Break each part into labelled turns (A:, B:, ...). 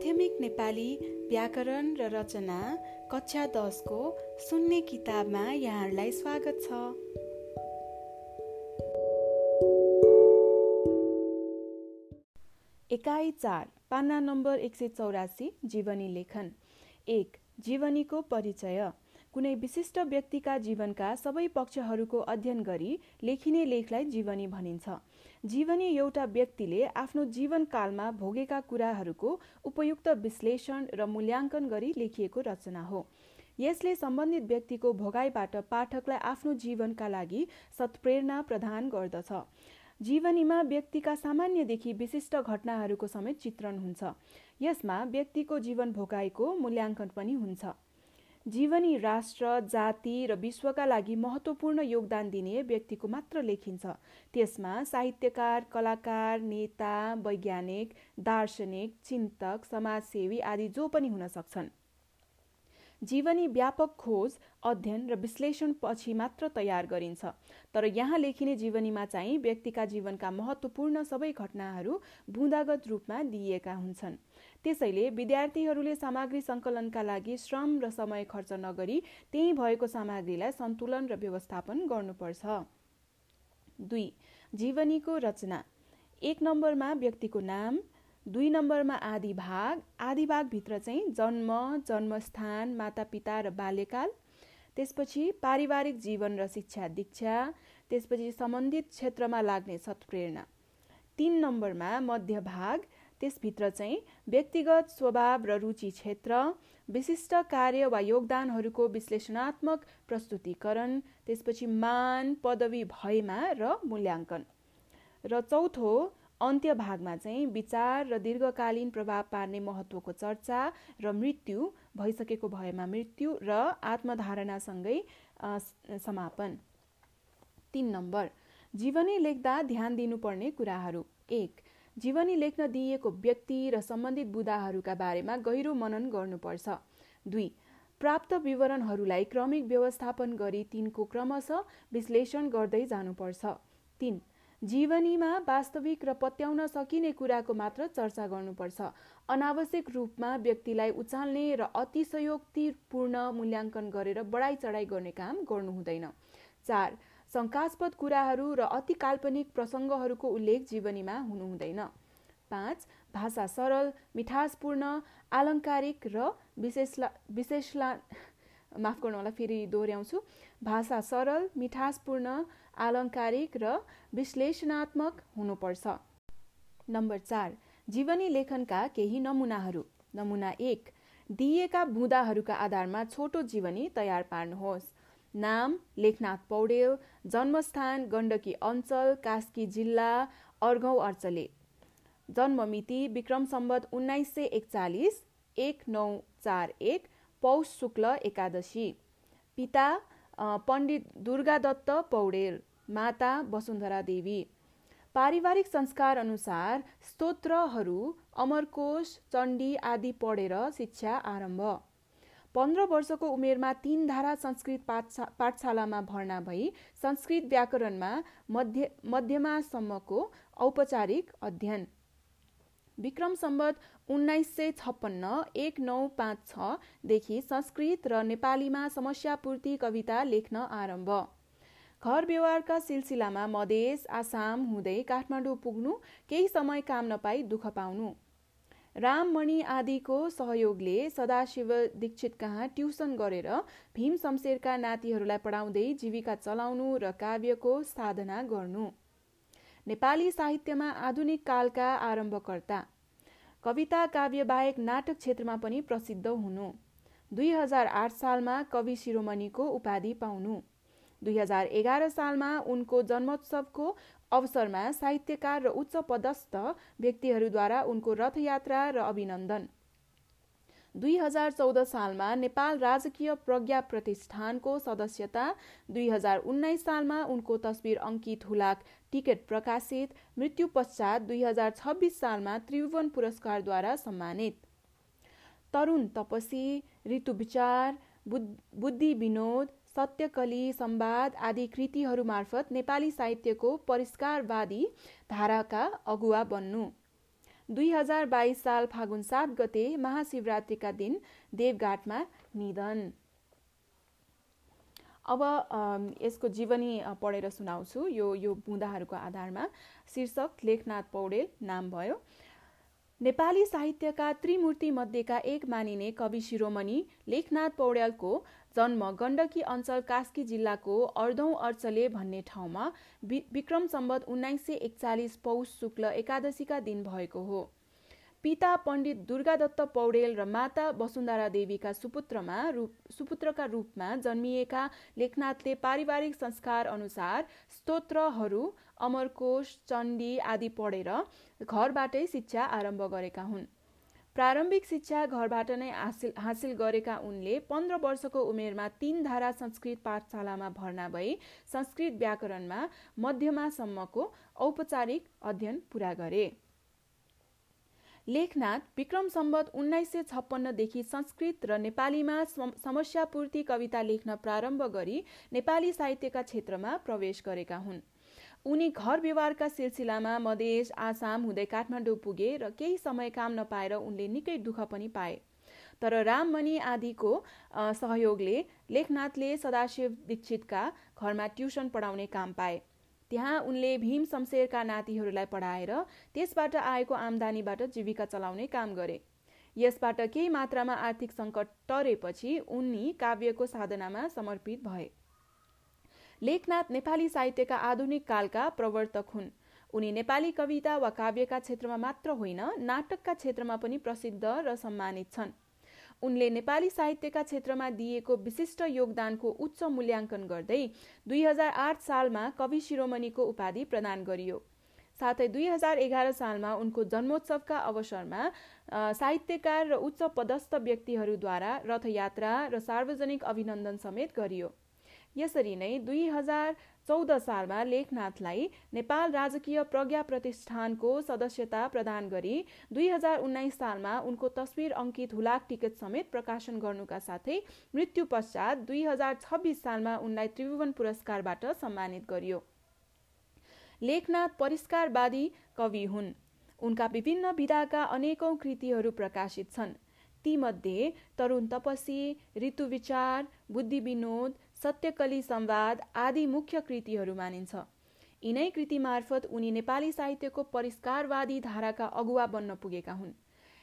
A: माध्यमिक नेपाली व्याकरण र रचना कक्षा दसको सुन्ने किताबमा यहाँहरूलाई स्वागत छ। एकाइ चार पाना नम्बर एक सय चौरासी जीवनी लेखन। एक जीवनीको परिचय। कुनै विशिष्ट व्यक्तिका जीवनका सबै पक्षहरूको अध्ययन गरी लेखिने लेखलाई जीवनी भनिन्छ। जीवनी एउटा व्यक्तिले आफ्नो जीवनकालमा भोगेका कुराहरूको उपयुक्त विश्लेषण र मूल्याङ्कन गरी लेखिएको रचना हो। यसले सम्बन्धित व्यक्तिको भोगाइबाट पाठकलाई आफ्नो जीवनका लागि सत्प्रेरणा प्रदान गर्दछ। जीवनीमा व्यक्तिका सामान्यदेखि विशिष्ट घटनाहरूको समेत चित्रण हुन्छ। यसमा व्यक्तिको जीवन भोगाइको मूल्याङ्कन पनि हुन्छ। जीवनी राष्ट्र जाति र विश्वका लागि महत्त्वपूर्ण योगदान दिने व्यक्तिको मात्र लेखिन्छ। त्यसमा साहित्यकार कलाकार नेता वैज्ञानिक दार्शनिक चिन्तक समाजसेवी आदि जो पनि हुन सक्छन्। जीवनी व्यापक खोज अध्ययन र विश्लेषण पछि मात्र तयार गरिन्छ। तर यहाँ लेखिने जीवनीमा चाहिँ व्यक्तिका जीवनका महत्त्वपूर्ण सबै घटनाहरू बुँदागत रूपमा दिइएका हुन्छन्। त्यसैले विद्यार्थीहरूले सामग्री सङ्कलनका लागि श्रम र समय खर्च नगरी त्यही भएको सामग्रीलाई सन्तुलन र व्यवस्थापन गर्नुपर्छ। दुई जीवनीको रचना। एक नम्बरमा व्यक्तिको नाम दुई नम्बरमा आदि भाग आदि भागभित्र चाहिँ जन्म जन्मस्थान मातापिता र बाल्यकाल। त्यसपछि पारिवारिक जीवन र शिक्षा दीक्षा। त्यसपछि सम्बन्धित क्षेत्रमा लाग्ने सत्प्रेरणा। तिन नम्बरमा मध्य भाग त्यसभित्र चाहिँ व्यक्तिगत स्वभाव र रुचि क्षेत्र विशिष्ट कार्य वा योगदानहरूको विश्लेषणात्मक प्रस्तुतिकरण त्यसपछि मान पदवी भएमा र मूल्याङ्कन। र चौथो अन्त्य भागमा चाहिँ विचार र दीर्घकालीन प्रभाव पार्ने महत्त्वको चर्चा र मृत्यु भइसकेको भएमा मृत्यु र आत्मधारणासँगै समापन। तिन नम्बर जीवनी लेख्दा ध्यान दिनुपर्ने कुराहरू। एक जीवनी लेख्न दिइएको व्यक्ति र सम्बन्धित बुदाहरूका बारेमा गहिरो मनन गर्नुपर्छ। दुई प्राप्त विवरणहरूलाई क्रमिक व्यवस्थापन गरी तिनको क्रमशः विश्लेषण गर्दै जानुपर्छ। तिन जीवनीमा वास्तविक र पत्याउन सकिने कुराको मात्र चर्चा गर्नुपर्छ। अनावश्यक रूपमा व्यक्तिलाई उचाल्ने र अतिशयोक्तिपूर्ण मूल्याङ्कन गरेर बढाइ चढाइ गर्ने काम गर्नु हुँदैन। चार शङ्कास्पद कुराहरू र अति काल्पनिक प्रसङ्गहरूको उल्लेख जीवनीमा हुनु हुँदैन पाँच भाषा सरल मिठासपूर्ण आलङ्कारिक र विशेषला विशेषला माफ गर्नु होला फेरि दोहोऱ्याउँछु। भाषा सरल मिठासपूर्ण आलङ्कारिक र विश्लेषणात्मक हुनुपर्छ। नम्बर चार जीवनी लेखनका केही नमुनाहरू। नमुना एक दिइएका बुँदाहरूका आधारमा छोटो जीवनी तयार पार्नुहोस्। नाम लेखनाथ पौडेल जन्मस्थान गण्डकी अञ्चल कास्की जिल्ला अर्घौ अर्चले। जन्ममिति विक्रम सम्बत उन्नाइस सय एकचालिस एक नौ चार एक पौष शुक्ल एकादशी। पिता पण्डित दुर्गादत्त पौडेल माता वसुन्धरा देवी। पारिवारिक संस्कार अनुसार स्तोत्रहरू अमरकोश चण्डी आदि पढेर शिक्षा आरम्भ। पन्ध्र वर्षको उमेरमा तीन धारा संस्कृत पाठशा पाठशालामा भर्ना भई संस्कृत व्याकरणमा मध्य मध्यमासम्मको औपचारिक अध्ययन। विक्रम सम्बत उन्नाइस सय छप्पन्न एक नौ पाँच छदेखि संस्कृत र नेपालीमा समस्यापूर्ति कविता लेख्न आरम्भ। घर व्यवहारका सिलसिलामा मधेस आसाम हुँदै काठमाडौँ पुग्नु केही समय काम नपाई दुःख पाउनु। राममणि आदिको सहयोगले सदाशिव दीक्षित कहाँ ट्युसन गरेर भीम शमशेरका नातिहरूलाई पढाउँदै जीविका चलाउनु र काव्यको साधना गर्नु। नेपाली साहित्यमा आधुनिक कालका आरम्भकर्ता। कविता काव्य बाहेक नाटक क्षेत्रमा पनि प्रसिद्ध हुनु। दुई हजार आठ सालमा कवि शिरोमणिको उपाधि पाउनु। दुई हजार एघार सालमा उनको जन्मोत्सवको अवसरमा साहित्यकार र उच्च पदस्थ व्यक्तिहरूद्वारा उनको रथयात्रा र अभिनन्दन। दुई हजार चौध सालमा नेपाल राजकीय प्रज्ञा प्रतिष्ठानको सदस्यता दुई हजार उन्नाइस सालमा उनको तस्बिर अङ्कित हुलाक टिकट प्रकाशित मृत्यु पश्चात दुई हजार छब्बिस सालमा त्रिभुवन पुरस्कारद्वारा सम्मानित। तरुण तपसी ऋतु विचार बुद्धि विनोद सत्यकली संवाद आदि कृतिहरू मार्फत नेपाली साहित्यको परिष्कारवादी धाराका अगुवा बन्नु। दुई हजार बाइस साल फागुन सात गते महाशिवरात्रिका दिन देवघाटमा निधन। अब यसको जीवनी पढेर सुनाउँछु। यो यो बुँदाहरूको आधारमा शीर्षक लेखनाथ पौडेल नाम भयो। नेपाली साहित्यका त्रिमूर्ति मध्येका एक मानिने कवि शिरोमणि लेखनाथ पौड्यालको जन्म गण्डकी अञ्चल कास्की जिल्लाको अर्धौँ अर्चले भन्ने ठाउँमा विक्रम सम्बत उन्नाइस सय एकचालिस पौष शुक्ल एकादशीका दिन भएको हो। पिता पण्डित दुर्गादत्त पौडेल र माता वसुन्धरा देवीका सुपुत्रमा रूप सुपुत्रका रूपमा जन्मिएका लेखनाथले पारिवारिक संस्कार अनुसार स्तोत्रहरू अमरकोश चण्डी आदि पढेर घरबाटै शिक्षा आरम्भ गरेका हुन्। प्रारम्भिक शिक्षा घरबाट नै हासिल हासिल गरेका उनले पन्ध्र वर्षको उमेरमा तीन धारा संस्कृत पाठशालामा भर्ना भई संस्कृत व्याकरणमा मध्यमासम्मको औपचारिक अध्ययन पुरा गरे। लेखनाथ विक्रम सम्बत उन्नाइस सय छप्पन्नदेखि संस्कृत र नेपालीमा समस्यापूर्ति कविता लेख्न प्रारम्भ गरी नेपाली साहित्यका क्षेत्रमा प्रवेश गरेका हुन्। उनी घर व्यवहारका सिलसिलामा मधेस आसाम हुँदै काठमाडौँ पुगे र केही समय काम नपाएर उनले निकै दुःख पनि पाए। तर राममणि आदिको सहयोगले लेखनाथले सदाशिव दीक्षितका घरमा ट्युसन पढाउने काम पाए। त्यहाँ उनले भीम शमशेरका नातिहरूलाई पढाएर त्यसबाट आएको आम्दानीबाट जीविका चलाउने काम गरे। यसबाट केही मात्रामा आर्थिक सङ्कट टरेपछि उनी काव्यको साधनामा समर्पित भए। लेखनाथ नेपाली साहित्यका आधुनिक कालका प्रवर्तक हुन्। उनी नेपाली कविता वा काव्यका क्षेत्रमा मात्र होइन नाटकका क्षेत्रमा पनि प्रसिद्ध र सम्मानित छन्। उनले नेपाली साहित्यका क्षेत्रमा दिएको विशिष्ट योगदानको उच्च मूल्याङ्कन गर्दै दुई हजार आठ सालमा कवि शिरोमणिको उपाधि प्रदान गरियो। साथै दुई हजार एघार सालमा उनको जन्मोत्सवका अवसरमा साहित्यकार र उच्च पदस्थ व्यक्तिहरूद्वारा रथयात्रा र सार्वजनिक अभिनन्दन समेत गरियो। यसरी नै दुई हजार चौध सालमा लेखनाथलाई नेपाल राजकीय प्रज्ञा प्रतिष्ठानको सदस्यता प्रदान गरी दुई हजार उन्नाइस सालमा उनको तस्विर अङ्कित हुलाक टिकट समेत प्रकाशन गर्नुका साथै मृत्यु पश्चात दुई हजार छब्बिस सालमा उनलाई त्रिभुवन पुरस्कारबाट सम्मानित गरियो। लेखनाथ परिष्कारवादी कवि हुन्। उनका विभिन्न विधाका अनेकौं कृतिहरू प्रकाशित छन्। तीमध्ये तरुण तपसी ऋतु विचार बुद्धि विनोद सत्यकली संवाद आदि मुख्य कृतिहरू मानिन्छ। यिनै कृति मार्फत उनी नेपाली साहित्यको परिष्कारवादी धाराका अगुवा बन्न पुगेका हुन्।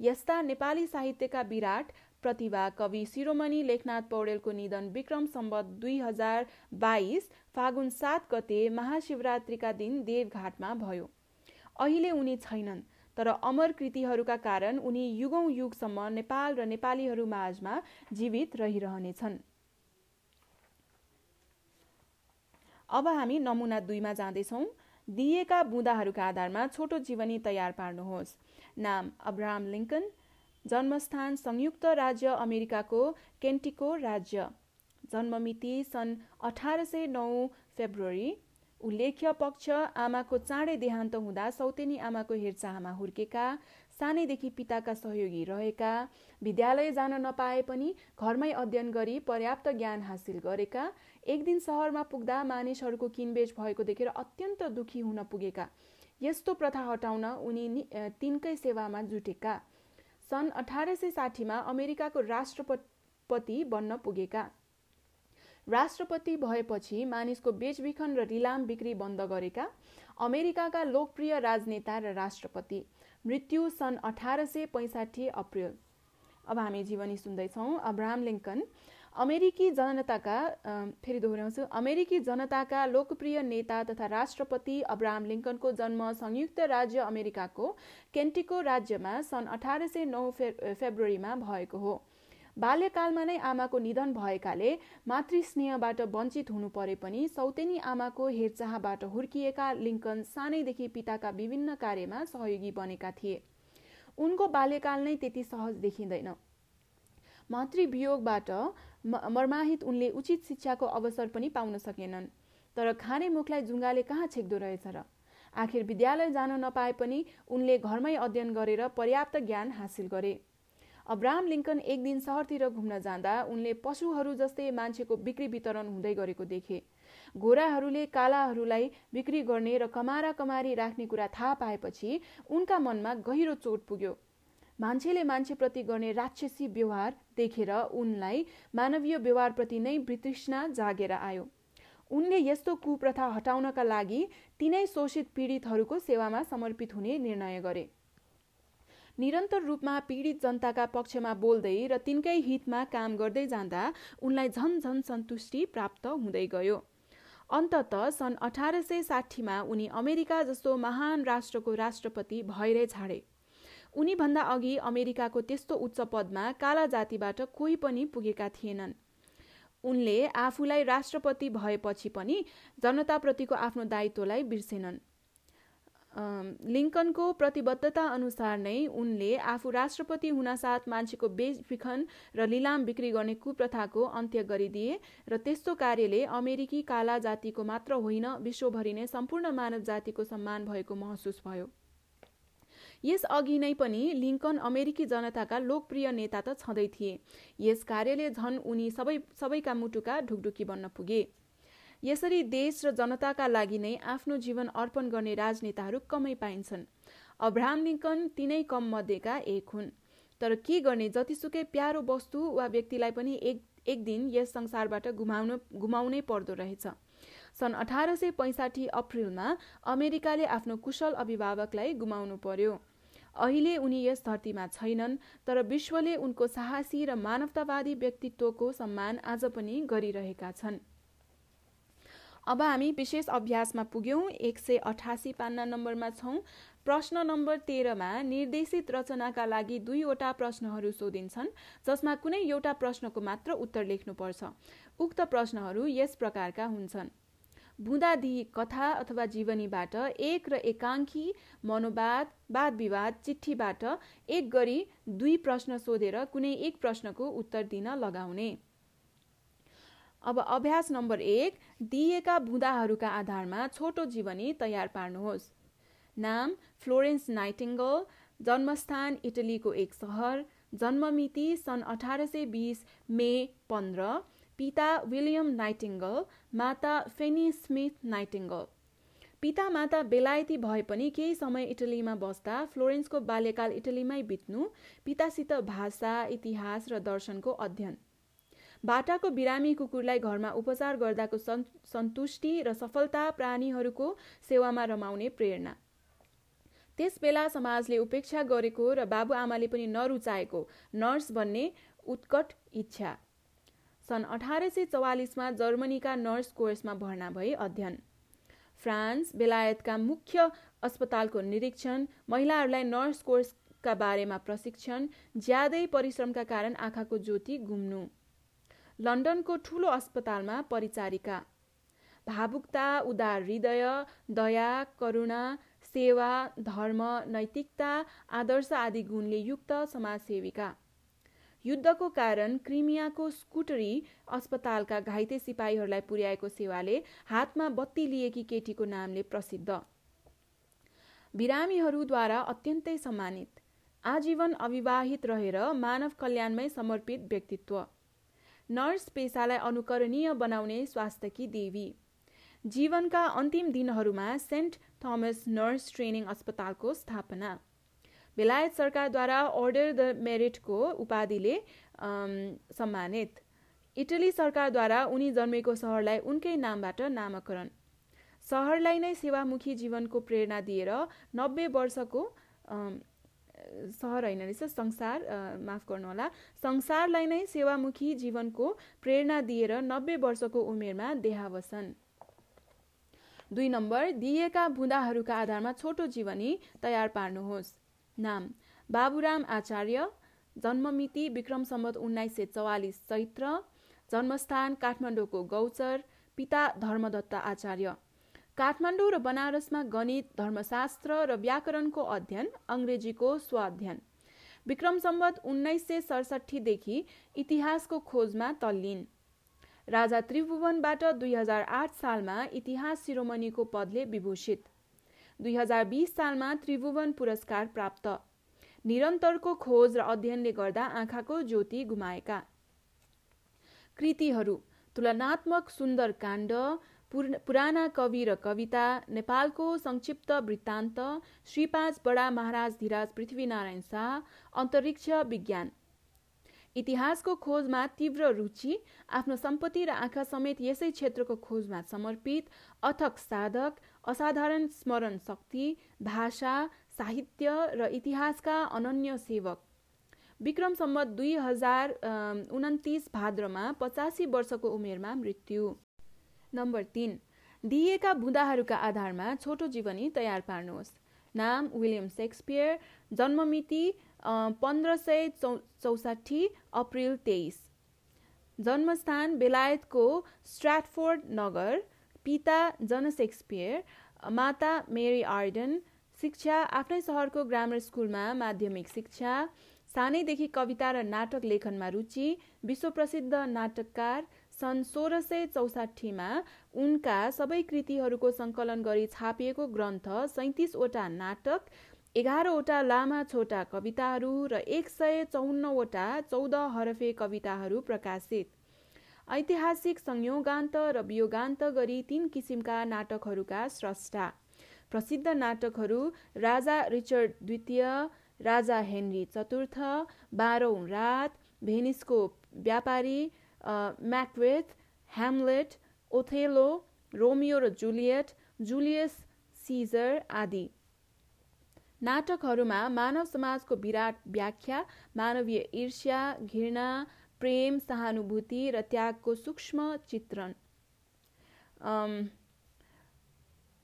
A: यस्ता नेपाली साहित्यका विराट प्रतिभा कवि शिरोमणि लेखनाथ पौडेलको निधन विक्रम सम्बत दुई हजार बाइस फागुन सात गते महाशिवरात्रिका दिन देवघाटमा भयो। अहिले उनी छैनन् तर अमर कृतिहरूका कारण उनी युगौं युगसम्म नेपाल र नेपालीहरू माझमा जीवित रहिरहनेछन्। अब हामी नमुना दुईमा जाँदैछौँ। दिएका बुँदाहरूका आधारमा छोटो जीवनी तयार पार्नुहोस्। नाम अब्राहम लिङ्कन जन्मस्थान संयुक्त राज्य अमेरिकाको केन्टिको राज्य। जन्ममिति सन् अठार सय नौ फेब्रुअरी। उल्लेख्य पक्ष आमाको चाँडै देहान्त हुँदा सौतेनी आमाको हेरचाहमा हुर्केका सानैदेखि पिताका सहयोगी रहेका विद्यालय जान नपाए पनि घरमै अध्ययन गरी पर्याप्त ज्ञान हासिल गरेका एक दिन सहरमा पुग्दा मानिसहरूको किनबेच भएको देखेर अत्यन्त दुखी हुन पुगेका। यस्तो प्रथा हटाउन उनी तिनकै सेवामा जुटेका। सन् अठार सय साठीमा अमेरिकाको राष्ट्रपति बन्न पुगेका। राष्ट्रपति भएपछि मानिसको बेचबिखन र रिलाम बिक्री बन्द गरेका। अमेरिकाका लोकप्रिय राजनेता र राष्ट्रपति। मृत्यु सन् अठार सय पैँसाठी अप्रिल। अब हामी जीवनी सुन्दैछौँ अब्राहम लिङ्कन अमेरिकी जनताका फेरि दोहोऱ्याउँछु। अमेरिकी जनताका लोकप्रिय नेता तथा राष्ट्रपति अब्राहम लिङ्कनको जन्म संयुक्त राज्य अमेरिकाको केन्टिको राज्यमा सन् अठार सय नौ फे फेब्रुअरीमा भएको हो। बाल्यकालमा नै आमाको निधन भएकाले मातृस्नेहबाट वञ्चित हुनु परे पनि सौतेनी आमाको हेरचाहबाट हुर्किएका लिङ्कन सानैदेखि पिताका विभिन्न कार्यमा सहयोगी बनेका थिए। उनको बाल्यकाल नै त्यति सहज देखिँदैन। मातृवियोगबाट मर्माहित उनले उचित शिक्षाको अवसर पनि पाउन सकेनन्। तर खाने मुखलाई जुङ्गाले कहाँ छेक्दो रहेछ र? आखिर विद्यालय जान नपाए पनि उनले घरमै अध्ययन गरेर पर्याप्त ज्ञान हासिल गरे। अब्राहम लिङ्कन एक दिन सहरतिर घुम्न जाँदा उनले पशुहरू जस्तै मान्छेको बिक्री वितरण हुँदै गरेको देखे। घोडाहरूले कालाहरूलाई बिक्री गर्ने र कमारा कमारी राख्ने कुरा थाहा पाएपछि उनका मनमा गहिरो चोट पुग्यो। मान्छेले मान्छेप्रति गर्ने राक्षसी व्यवहार देखेर उनलाई मानवीय व्यवहारप्रति नै वितृष्णा जागेर आयो। उनले यस्तो कुप्रथा हटाउनका लागि तिनै शोषित पीडितहरूको सेवामा समर्पित हुने निर्णय गरे। निरन्तर रूपमा पीडित जनताका पक्षमा बोल्दै र तिनकै हितमा काम गर्दै जाँदा उनलाई झन झन सन्तुष्टि प्राप्त हुँदै गयो। अन्तत सन् अठार सय साठीमा उनी अमेरिका जस्तो महान राष्ट्रको राष्ट्रपति भएरै छाडे उनीभन्दा अघि अमेरिकाको त्यस्तो उच्च पदमा काला जातिबाट कोही पनि पुगेका थिएनन्। उनले आफूलाई राष्ट्रपति भएपछि पनि जनताप्रतिको आफ्नो दायित्वलाई बिर्सेनन्। लिङ्कनको प्रतिबद्धता अनुसार नै उनले आफू राष्ट्रपति हुनासाथ मान्छेको बेचबिखन र लिलाम बिक्री गर्ने कुप्रथाको अन्त्य गरिदिए र त्यस्तो कार्यले अमेरिकी काला जातिको मात्र होइन विश्वभरि नै सम्पूर्ण मानव जातिको सम्मान भएको महसुस भयो। यस अघि नै पनि लिङ्कन अमेरिकी जनताका लोकप्रिय नेता त छँदै थिए। यस कार्यले झन् उनी सबै सबैका मुटुका ढुकढुकी बन्न पुगे। यसरी देश र जनताका लागि नै आफ्नो जीवन अर्पण गर्ने राजनेताहरू कमै पाइन्छन्। अब्राहम लिङ्कन तिनै कम मध्येका एक हुन्। तर के गर्ने जतिसुकै प्यारो वस्तु वा व्यक्तिलाई पनि एक एक दिन यस संसारबाट गुमाउनु गुमाउनै पर्दो रहेछ। सन् अठार सय पैँसाठी अप्रिलमा अमेरिकाले आफ्नो कुशल अभिभावकलाई गुमाउनु पर्यो। अहिले उनी यस धरतीमा छैनन् तर विश्वले उनको साहसी र मानवतावादी व्यक्तित्वको सम्मान आज पनि गरिरहेका छन्। अब हामी विशेष अभ्यासमा पुग्यौँ। एक सय अठासी पान्ना नम्बरमा छौँ। प्रश्न नम्बर तेह्रमा निर्देशित रचनाका लागि दुईवटा प्रश्नहरू सोधिन्छन् जसमा कुनै एउटा प्रश्नको मात्र उत्तर लेख्नुपर्छ। उक्त प्रश्नहरू यस प्रकारका हुन्छन्। बुँदादी कथा अथवा जीवनीबाट एक र एकाङ्की मनोवाद वाद विवाद चिठीबाट एक गरी दुई प्रश्न सोधेर कुनै एक प्रश्नको उत्तर दिन लगाउने। अब अभ्यास नम्बर एक दिएका बुँदाहरूका आधारमा छोटो जीवनी तयार पार्नुहोस्। नाम फ्लोरेन्स नाइटिङ्गल जन्मस्थान इटलीको एक सहर जन्ममिति सन् अठार सय बिस मे पन्ध्र पिता विलियम नाइटिङ्गल माता फेनी स्मिथ नाइटिङ्गल। पिता माता बेलायती भए पनि केही समय इटलीमा बस्दा फ्लोरेन्सको बाल्यकाल इटलीमै बित्नु पितासित भाषा इतिहास र दर्शनको अध्ययन। बाटाको बिरामी कुकुरलाई घरमा उपचार गर्दाको सन्तुष्टि र सफलता प्राणीहरूको सेवामा रमाउने प्रेरणा। त्यस बेला समाजले उपेक्षा गरेको र बाबुआमाले पनि नरुचाएको नर्स बन्ने उत्कट इच्छा। सन् अठार सय चौवालिसमा जर्मनीका नर्स कोर्समा भर्ना भई अध्ययन। फ्रान्स बेलायतका मुख्य अस्पतालको निरीक्षण महिलाहरूलाई नर्स कोर्सका बारेमा प्रशिक्षण ज्यादै परिश्रमका कारण आँखाको ज्योति गुम्नु। लन्डनको ठुलो अस्पतालमा परिचारिका। भावुकता उदार हृदय दया करुणा सेवा धर्म नैतिकता आदर्श आदि गुणले युक्त समाजसेविका। युद्धको कारण क्रिमियाको स्कुटरी अस्पतालका घाइते सिपाहीहरूलाई पुर्याएको सेवाले हातमा बत्ती लिएकी केटीको नामले प्रसिद्ध। बिरामीहरूद्वारा अत्यन्तै सम्मानित। आजीवन अविवाहित रहेर मानव कल्याणमै समर्पित व्यक्तित्व। नर्स पेसालाई अनुकरणीय बनाउने स्वास्थ्यकी देवी। जीवनका अन्तिम दिनहरूमा सेन्ट थोमस नर्स ट्रेनिङ अस्पतालको स्थापना। बेलायत सरकारद्वारा अर्डर द मेरिटको उपाधिले सम्मानित। इटली सरकारद्वारा उनी जन्मेको सहरलाई उनकै नामबाट नामाकरण। सहरलाई नै सेवामुखी जीवनको प्रेरणा दिएर नब्बे वर्षको सहर होइन रहेछ। संसार माफ गर्नुहोला। संसारलाई नै सेवामुखी जीवनको प्रेरणा दिएर नब्बे वर्षको उमेरमा देहावसन। दुई नम्बर दिएका बुँदाहरूका आधारमा छोटो जीवनी तयार पार्नुहोस्। नाम बाबुराम आचार्य जन्ममिति विक्रम सम्बत उन्नाइस सय चौवालिस चैत्र जन्मस्थान काठमाडौँको गौचर पिता धर्मदत्त आचार्य। काठमाडौँ र बनारसमा गणित धर्मशास्त्र र व्याकरणको अध्ययन अङ्ग्रेजीको स्वाध्ययन। विक्रम सम्बत उन्नाइस सय सडसठीदेखि इतिहासको खोजमा तल्लीन। राजा त्रिभुवनबाट दुई हजार आठ सालमा इतिहास शिरोमणिको पदले विभूषित। दुई हजार बिस सालमा त्रिभुवन पुरस्कार प्राप्त। निरन्तरको खोज र अध्ययनले गर्दा आँखाको ज्योति गुमाएका। कृतिहरू तुलनात्मक सुन्दर काण्ड पुराना कवि र कविता नेपालको संक्षिप्त वृत्तान्त श्री पाँच बडा महाराज धीराज पृथ्वीनारायण शाह अन्तरिक्ष विज्ञान। इतिहासको खोजमा तीव्र रुचि आफ्नो सम्पत्ति र आँखा समेत यसै क्षेत्रको खोजमा समर्पित अथक साधक असाधारण स्मरण शक्ति भाषा साहित्य र इतिहासका अनन्य सेवक। विक्रम सम्मत दुई हजार उन्तिस भाद्रमा पचासी वर्षको उमेरमा मृत्यु। नम्बर तिन दिइएका बुँदाहरूका आधारमा छोटो जीवनी तयार पार्नुहोस्। नाम विलियम सेक्सपियर जन्ममिति पन्ध्र सय चौ चौसाठी अप्रिल तेइस। जन्मस्थान बेलायतको स्ट्राटफोर्ड नगर पिता जन सेक्सपियर माता मेरी आर्डन शिक्षा आफ्नै सहरको ग्रामर स्कुलमा माध्यमिक शिक्षा सानैदेखि कविता र नाटक लेखनमा रुचि विश्वप्रसिद्ध नाटककार सन् सोह्र सय चौसाठीमा उनका सबै कृतिहरूको सङ्कलन गरी छापिएको ग्रन्थ सैतिसवटा नाटक एघारवटा लामा छोटा कविताहरू र एक सय चौन्नवटा चौध हरफे कविताहरू प्रकाशित। ऐतिहासिक संयोगान्त र वियोगान्त गरी तीन किसिमका नाटकहरूका स्रष्टा। प्रसिद्ध नाटकहरू राजा रिचर्ड द्वितीय राजा हेनरी चतुर्थ बाह्रौँ रात भेनिसको व्यापारी म्याकवेथ ह्यामलेट ओथेलो रोमियो र जुलियट जुलियस सिजर आदि नाटकहरूमा मानव समाजको विराट व्याख्या मानवीय ईर्ष्या घृणा प्रेम सहानुभूति र त्यागको सूक्ष्म चित्रण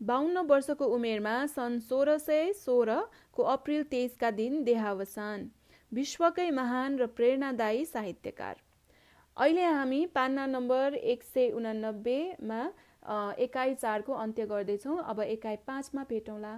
A: बाहन्न वर्षको उमेरमा सन् सोह्र सय सोह्रको अप्रिल तेइसका दिन देहावसान विश्वकै महान र प्रेरणादायी साहित्यकार अहिले हामी पान्ना नम्बर एक सय उनानब्बेमा एकाइ चारको अन्त्य गर्दैछौँ। अब एकाइ पाँचमा भेटौँला।